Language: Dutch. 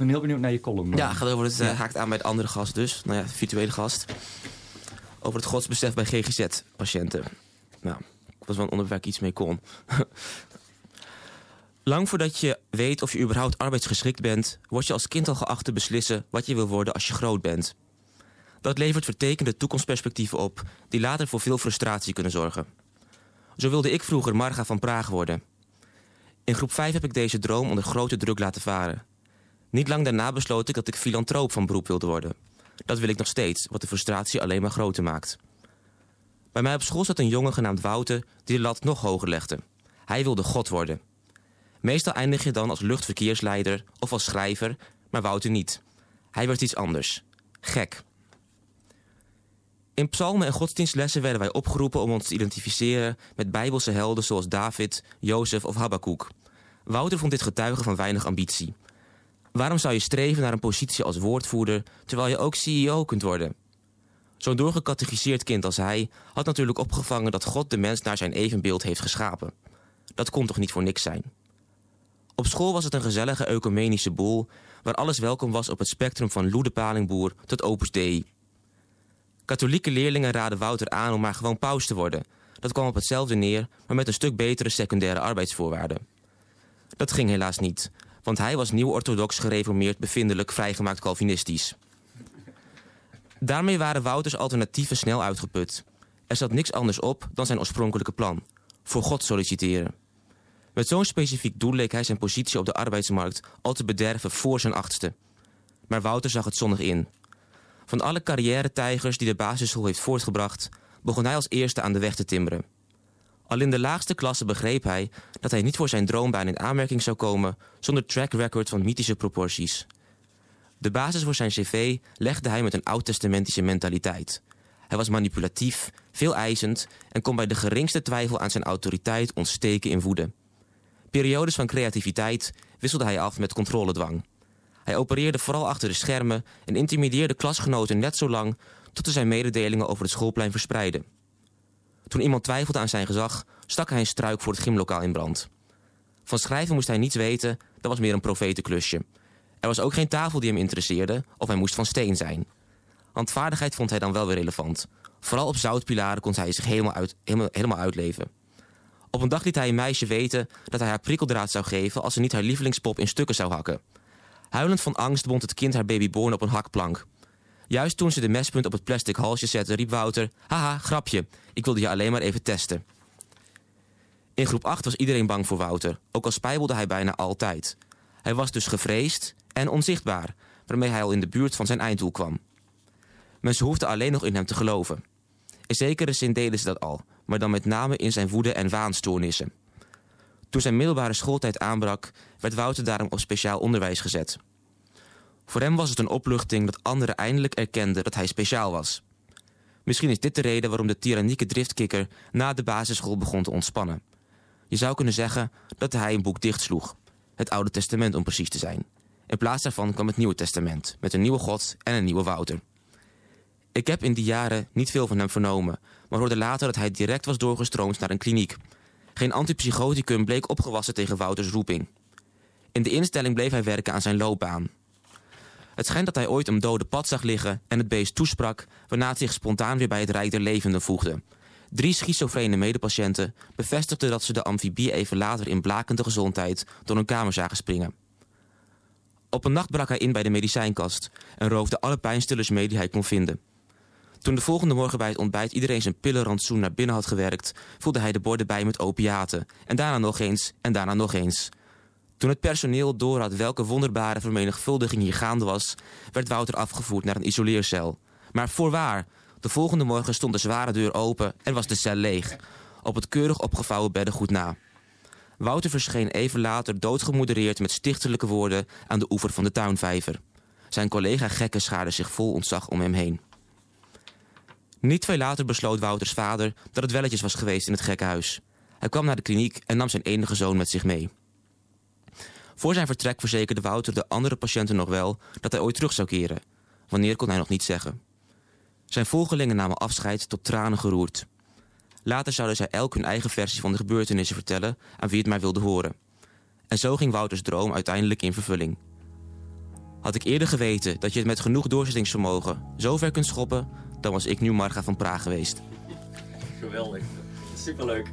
ben heel benieuwd naar je column. Ja, gaat over het, Ja. eh, haakt aan bij de andere gast dus. Nou ja, virtuele gast. Over het godsbesef bij GGZ-patiënten. Nou, dat was wel een onderwerp waar ik iets mee kon. Lang voordat je weet of je überhaupt arbeidsgeschikt bent... word je als kind al geacht te beslissen wat je wil worden als je groot bent. Dat levert vertekende toekomstperspectieven op... die later voor veel frustratie kunnen zorgen. Zo wilde ik vroeger Marga van Praag worden. In groep 5 heb ik deze droom onder grote druk laten varen. Niet lang daarna besloot ik dat ik filantroop van beroep wilde worden. Dat wil ik nog steeds, wat de frustratie alleen maar groter maakt. Bij mij op school zat een jongen genaamd Wouter die de lat nog hoger legde. Hij wilde God worden. Meestal eindig je dan als luchtverkeersleider of als schrijver, maar Wouter niet. Hij werd iets anders. Gek. In psalmen en godsdienstlessen werden wij opgeroepen om ons te identificeren met bijbelse helden zoals David, Jozef of Habakkuk. Wouter vond dit getuigen van weinig ambitie. Waarom zou je streven naar een positie als woordvoerder terwijl je ook CEO kunt worden? Zo'n doorgecatechiseerd kind als hij had natuurlijk opgevangen dat God de mens naar zijn evenbeeld heeft geschapen. Dat kon toch niet voor niks zijn? Op school was het een gezellige ecumenische boel waar alles welkom was op het spectrum van Loede Palingboer tot Opus Dei. Katholieke leerlingen raden Wouter aan om maar gewoon paus te worden. Dat kwam op hetzelfde neer, maar met een stuk betere secundaire arbeidsvoorwaarden. Dat ging helaas niet, want hij was nieuw-orthodox gereformeerd bevindelijk vrijgemaakt Calvinistisch. Daarmee waren Wouters alternatieven snel uitgeput. Er zat niks anders op dan zijn oorspronkelijke plan: voor God solliciteren. Met zo'n specifiek doel leek hij zijn positie op de arbeidsmarkt al te bederven voor zijn achtste. Maar Wouter zag het zonnig in. Van alle carrière-tijgers die de basisschool heeft voortgebracht, begon hij als eerste aan de weg te timmeren. Al in de laagste klasse begreep hij dat hij niet voor zijn droombaan in aanmerking zou komen zonder track record van mythische proporties. De basis voor zijn cv legde hij met een oud-testamentische mentaliteit. Hij was manipulatief, veel eisend en kon bij de geringste twijfel aan zijn autoriteit ontsteken in woede. Periodes van creativiteit wisselde hij af met controledwang. Hij opereerde vooral achter de schermen en intimideerde klasgenoten net zo lang tot hij zijn mededelingen over het schoolplein verspreidde. Toen iemand twijfelde aan zijn gezag, stak hij een struik voor het gymlokaal in brand. Van schrijven moest hij niets weten, dat was meer een profetenklusje. Er was ook geen tafel die hem interesseerde, of hij moest van steen zijn. Handvaardigheid vond hij dan wel weer relevant. Vooral op zoutpilaren kon hij zich helemaal, uit, helemaal, helemaal uitleven. Op een dag liet hij een meisje weten dat hij haar prikkeldraad zou geven als ze niet haar lievelingspop in stukken zou hakken. Huilend van angst bond het kind haar babyborn op een hakplank. Juist toen ze de mespunt op het plastic halsje zette, riep Wouter: Haha, grapje, ik wilde je alleen maar even testen. In groep 8 was iedereen bang voor Wouter, ook al spijbelde hij bijna altijd. Hij was dus gevreesd en onzichtbaar, waarmee hij al in de buurt van zijn einddoel kwam. Mensen hoefden alleen nog in hem te geloven. In zekere zin deden ze dat al, maar dan met name in zijn woede- en waanstoornissen. Toen zijn middelbare schooltijd aanbrak, werd Wouter daarom op speciaal onderwijs gezet. Voor hem was het een opluchting dat anderen eindelijk erkenden dat hij speciaal was. Misschien is dit de reden waarom de tyrannieke driftkikker na de basisschool begon te ontspannen. Je zou kunnen zeggen dat hij een boek dichtsloeg. Het Oude Testament om precies te zijn. In plaats daarvan kwam het Nieuwe Testament, met een nieuwe God en een nieuwe Wouter. Ik heb in die jaren niet veel van hem vernomen, maar hoorde later dat hij direct was doorgestroomd naar een kliniek. Geen antipsychoticum bleek opgewassen tegen Wouters roeping. In de instelling bleef hij werken aan zijn loopbaan. Het schijnt dat hij ooit een dode pad zag liggen en het beest toesprak, waarna het zich spontaan weer bij het rijk der levenden voegde. Drie schizofrene medepatiënten bevestigden dat ze de amfibie even later in blakende gezondheid door een kamer zagen springen. Op een nacht brak hij in bij de medicijnkast en roofde alle pijnstillers mee die hij kon vinden. Toen de volgende morgen bij het ontbijt iedereen zijn pillenrantsoen naar binnen had gewerkt, voelde hij de borden bij met opiaten. En daarna nog eens en daarna nog eens. Toen het personeel doorhad welke wonderbare vermenigvuldiging hier gaande was, werd Wouter afgevoerd naar een isoleercel. Maar voorwaar, de volgende morgen stond de zware deur open en was de cel leeg. Op het keurig opgevouwen beddengoed na. Wouter verscheen even later doodgemodereerd met stichtelijke woorden aan de oever van de tuinvijver. Zijn collega gekken schaarden zich vol ontzag om hem heen. Niet veel later besloot Wouters vader dat het welletjes was geweest in het gekkenhuis. Hij kwam naar de kliniek en nam zijn enige zoon met zich mee. Voor zijn vertrek verzekerde Wouter de andere patiënten nog wel dat hij ooit terug zou keren. Wanneer kon hij nog niet zeggen. Zijn volgelingen namen afscheid tot tranen geroerd. Later zouden zij elk hun eigen versie van de gebeurtenissen vertellen aan wie het maar wilde horen. En zo ging Wouters droom uiteindelijk in vervulling. Had ik eerder geweten dat je het met genoeg doorzettingsvermogen zo ver kunt schoppen, dan was ik nu Marga van Praag geweest. Geweldig. Superleuk.